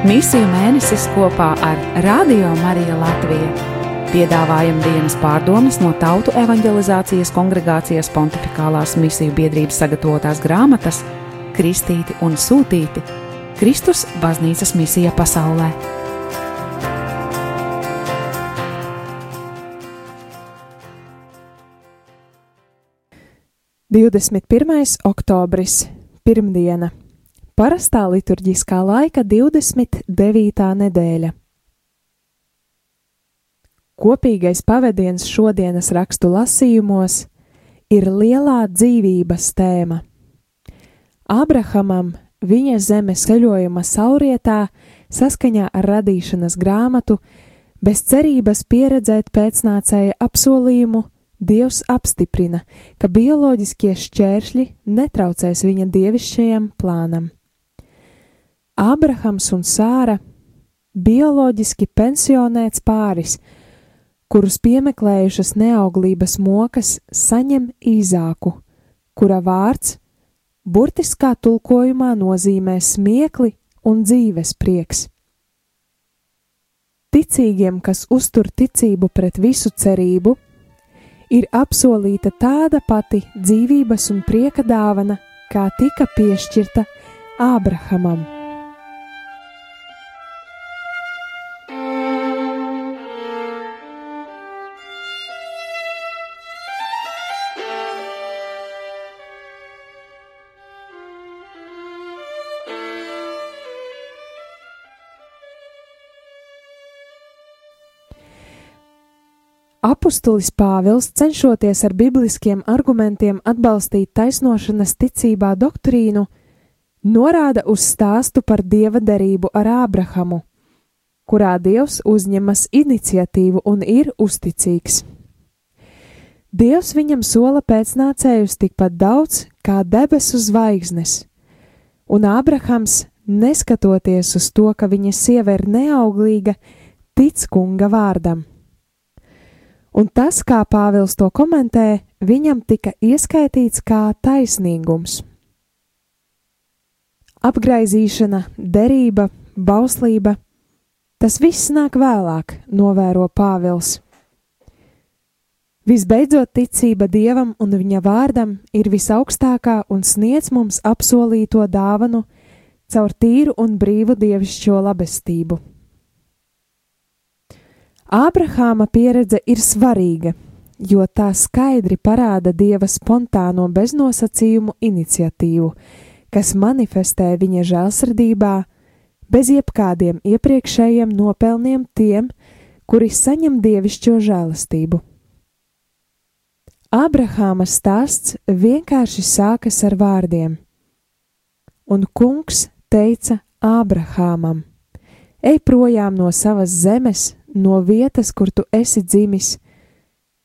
Misiju mēnesis kopā ar Radio Mariju Latviju. Piedāvājam dienas pārdomas no Tautu evanģelizācijas kongregācijas pontificālās misiju biedrības sagatavotās grāmatas Kristīti un Sūtīti - Kristus baznīcas misija pasaulē. 21. oktobris, pirmdiena, parastā liturģiskā laika 29. nedēļa. Kopīgais pavadiens šodienas rakstu lasījumos ir lielā dzīvības tēma. Abrahamam viņa zemes ceļojuma saurietā saskaņā ar radīšanas grāmatu, bez cerības pieredzēt pēcnācēja apsolījumu Dievs apstiprina, ka bioloģiskie šķēršļi netraucēs viņa dievišķajam plānam. Ābrahams un Sāra - bioloģiski pensionēts pāris, kurus piemeklējušas neauglības mokas saņem īzāku, kura vārds burtiskā tulkojumā nozīmē smiekli un dzīves prieks. Ticīgiem, kas uztur ticību pret visu cerību, ir apsolīta tāda pati dzīvības un prieka dāvana, kā tika piešķirta Ābrahamam. Apostulis Pāvils, cenšoties ar bibliskiem argumentiem atbalstīt taisnošanas ticībā doktrīnu, norāda uz stāstu par dieva derību ar Ābrahamu, kurā Dievs uzņemas iniciatīvu un ir uzticīgs. Dievs viņam sola pēcnācējus tikpat daudz kā debesu zvaigznes, un Ābrahams, neskatoties uz to, ka viņa sieva ir neauglīga, tic kunga vārdam un tas, kā Pāvils to komentē, viņam tika ieskaitīts kā taisnīgums. Apgraizīšana, derība, bauslība - tas viss nāk vēlāk, novēro Pāvils. Visbeidzot, ticība dievam un viņa vārdam ir visaugstākā un sniedz mums apsolīto dāvanu caur tīru un brīvu dievišķo labestību. Ābrahāma pieredze ir svarīga, jo tā skaidri parāda dieva spontāno beznosacījumu iniciatīvu, kas manifestē viņa žēlsirdībā, bez jebkādiem iepriekšējiem nopelniem tiem, kuri saņem dievišķo žēlastību. Ābrahāma stāsts vienkārši sākas ar vārdiem, un kungs teica Ābrahāmam: Ej projām no savas zemes, no vietas, kur tu esi dzimis,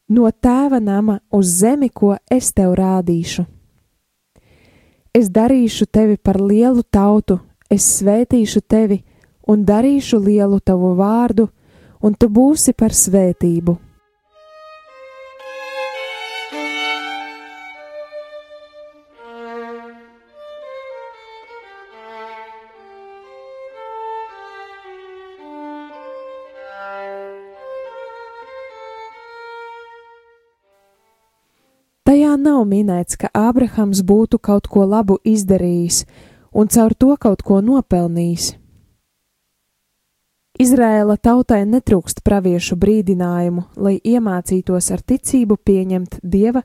no tēva nama uz zemi, ko es tev rādīšu. Es darīšu tevi par lielu tautu, es svētīšu tevi un darīšu lielu tavu vārdu, un tu būsi par svētību. Nav minēts, ka Ābrahams būtu kaut ko labu izdarījis un caur to kaut ko nopelnījis. Izrēla tautai netrūkst praviešu brīdinājumu, lai iemācītos ar ticību pieņemt dieva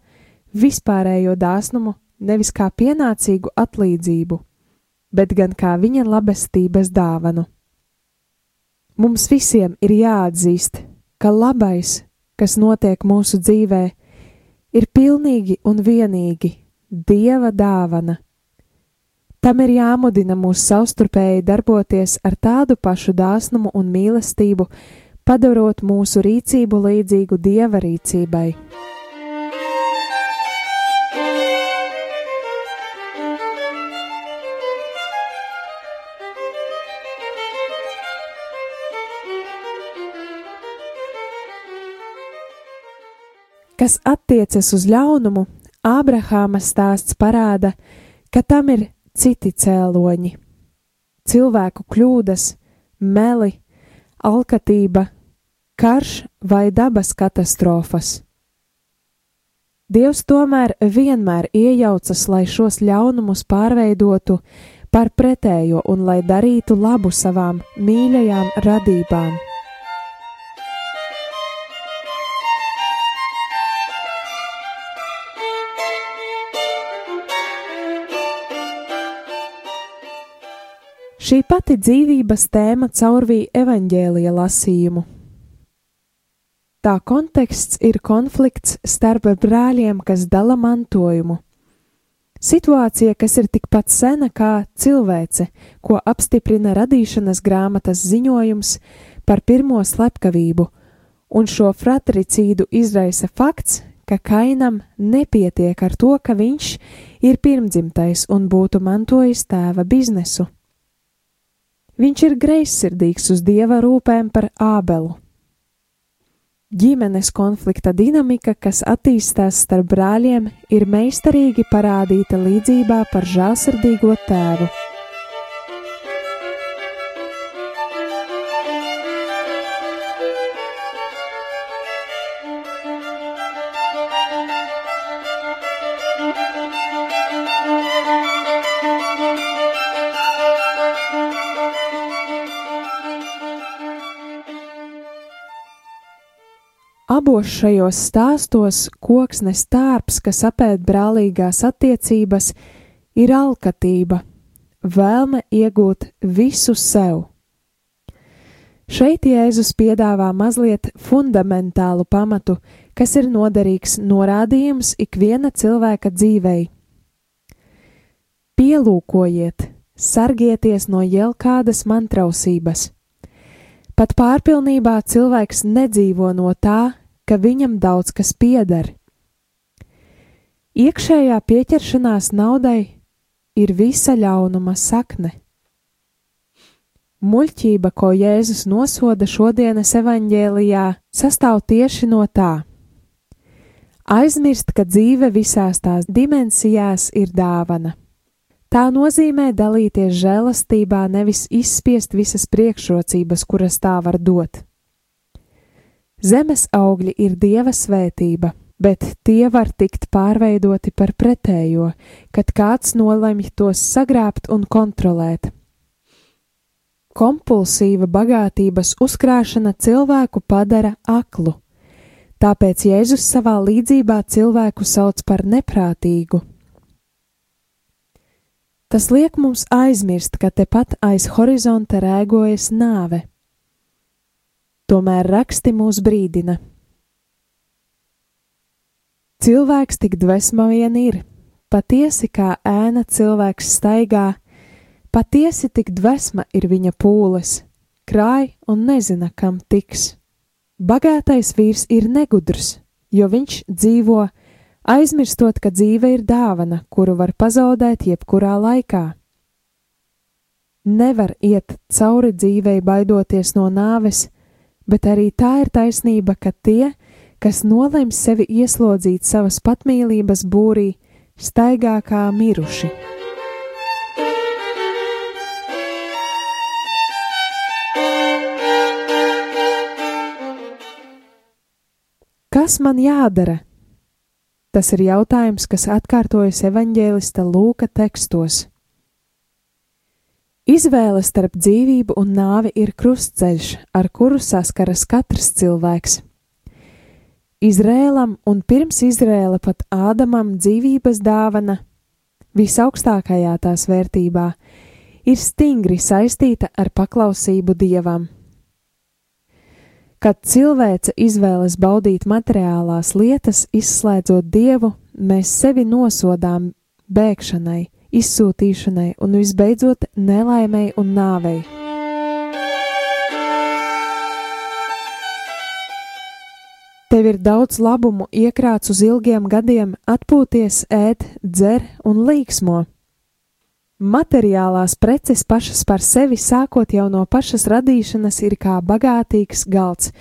vispārējo dāsnumu nevis kā pienācīgu atlīdzību, bet gan kā viņa labestības dāvanu. Mums visiem ir jāatzīst, ka labais, kas notiek mūsu dzīvēm, ir pilnīgi un vienīgi Dieva dāvana. Tam ir jāmudina mūs savstarpēji darboties ar tādu pašu dāsnumu un mīlestību, padarot mūsu rīcību līdzīgu Dieva rīcībai. Kas attiecas uz ļaunumu, Ābrahāma stāsts parāda, ka tam ir citi cēloņi. Cilvēku kļūdas, meli, alkatība, karš vai dabas katastrofas. Dievs tomēr vienmēr iejaucas, lai šos ļaunumus pārveidotu par pretējo un lai darītu labu savām mīļajām radībām. Šī pati dzīvības tēma caurvīja evaņģēlija lasījumu. Tā konteksts ir konflikts starp brāļiem, kas dala mantojumu. Situācija, kas ir tikpat sena kā cilvēce, ko apstiprina radīšanas grāmatas ziņojums par pirmo slepkavību, un šo fratricīdu izraisa fakts, ka Kainam nepietiek ar to, ka viņš ir pirmdzimtais un būtu mantojis tēva biznesu. Viņš ir greizsirdīgs uz dieva rūpēm par ābelu Ģimenes konflikta dinamika, kas attīstās starp brāļiem, ir meistarīgi parādīta līdzībā par žēlsirdīgo tēvu. Abos šajos stāstos koksnes tārps, kas apēd brālīgās attiecības, ir alkatība, vēlme iegūt visu sev. Šeit Jēzus piedāvā mazliet fundamentālu pamatu, kas ir noderīgs norādījums ikviena cilvēka dzīvei. Pielūkojiet, sargieties no jebkādas mantrausības. Pat pārpilnībā cilvēks nedzīvo no tā, ka viņam daudz kas pieder. Iekšējā pieķeršanās naudai ir visa ļaunuma sakne. Muļķība, ko Jēzus nosoda šodienas evaņģēlijā, sastāv tieši no tā. Aizmirst, ka dzīve visās tās dimensijās ir dāvana. Tā nozīmē dalīties žēlastībā, nevis izspiest visas priekšrocības, kuras tā var dot. Zemes augļi ir dieva svētība, bet tie var tikt pārveidoti par pretējo, kad kāds nolemj tos sagrābt un kontrolēt. Kompulsīva bagātības uzkrāšana cilvēku padara aklu, tāpēc Jēzus savā līdzībā cilvēku sauc par neprātīgu. Tas liek mums aizmirst, ka tepat aiz horizonta rēgojas nāve tomēr raksti mūs brīdina. Cilvēks tik dvēsma vien ir, patiesi kā ēna cilvēks staigā, patiesi tik dvēsma ir viņa pūles, krāj un nezina, kam tiks. Bagātais vīrs ir negudrs, jo viņš dzīvo, aizmirstot, ka dzīve ir dāvana, kuru var pazaudēt jebkurā laikā. Nevar iet cauri dzīvei baidoties no nāves, bet arī tā ir taisnība, ka tie, kas nolemj sevi ieslodzīt savas patmīlības būrī, staigā kā miruši. Kas man jādara? Tas ir jautājums, kas atkārtojas evaņģēlista Lūka tekstos. Izvēle starp dzīvību un nāvi ir krustceļš, ar kuru saskaras katrs cilvēks. Izrēlam un pirms Izrēla pat Ādamam dzīvības dāvana, visaugstākajā tās vērtībā, ir stingri saistīta ar paklausību dievam. Kad cilvēce izvēlas baudīt materiālās lietas, izslēdzot dievu, mēs sevi nosodām bēgšanai izsūtīšanai un visbeidzot nelaimei un nāvei. Tev ir daudz labumu iekrāts uz ilgiem gadiem, atpūties, ēd, dzer un līksmo. Materiālās preces pašas par sevi, sākot jau no pašas radīšanas, ir kā bagātīgs galds,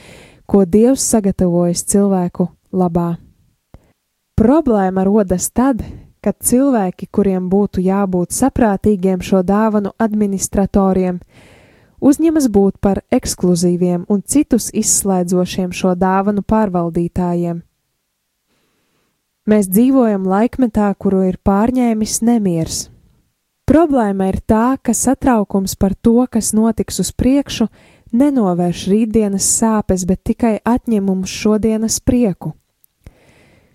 ko Dievs sagatavojas cilvēku labā. Problēma rodas tad, kad cilvēki, kuriem būtu jābūt saprātīgiem šo dāvanu administratoriem, uzņemas būt par ekskluzīviem un citus izslēdzošiem šo dāvanu pārvaldītājiem. Mēs dzīvojam laikmetā, kuru ir pārņēmis nemiers. Problēma ir tā, ka satraukums par to, kas notiks uz priekšu, nenovērš rītdienas sāpes, bet tikai atņem mums šodienas prieku.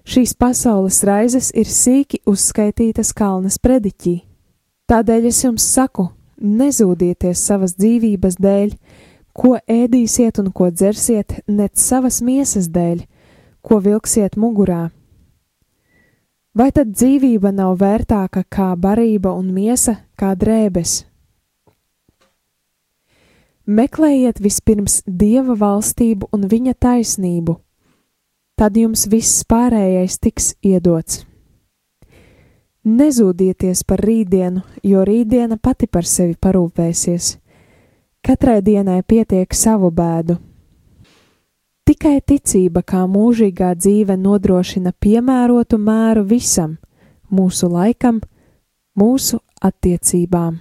Šīs pasaules raizes ir sīki uzskaitītas kalnas prediķī. Tādēļ es jums saku, nezūdieties savas dzīvības dēļ, ko ēdīsiet un ko dzersiet, nec savas miesas dēļ, ko vilksiet mugurā. Vai tad dzīvība nav vērtāka kā barība un miesa kā drēbes? Meklējiet vispirms dieva valstību un viņa taisnību, tad jums viss pārējais tiks iedots. Nezūdieties par rītdienu, jo rītdiena pati par sevi parūpēsies. Katrai dienai pietiek savu bēdu. Tikai ticība kā mūžīgā dzīve nodrošina piemērotu mēru visam, mūsu laikam, mūsu attiecībām.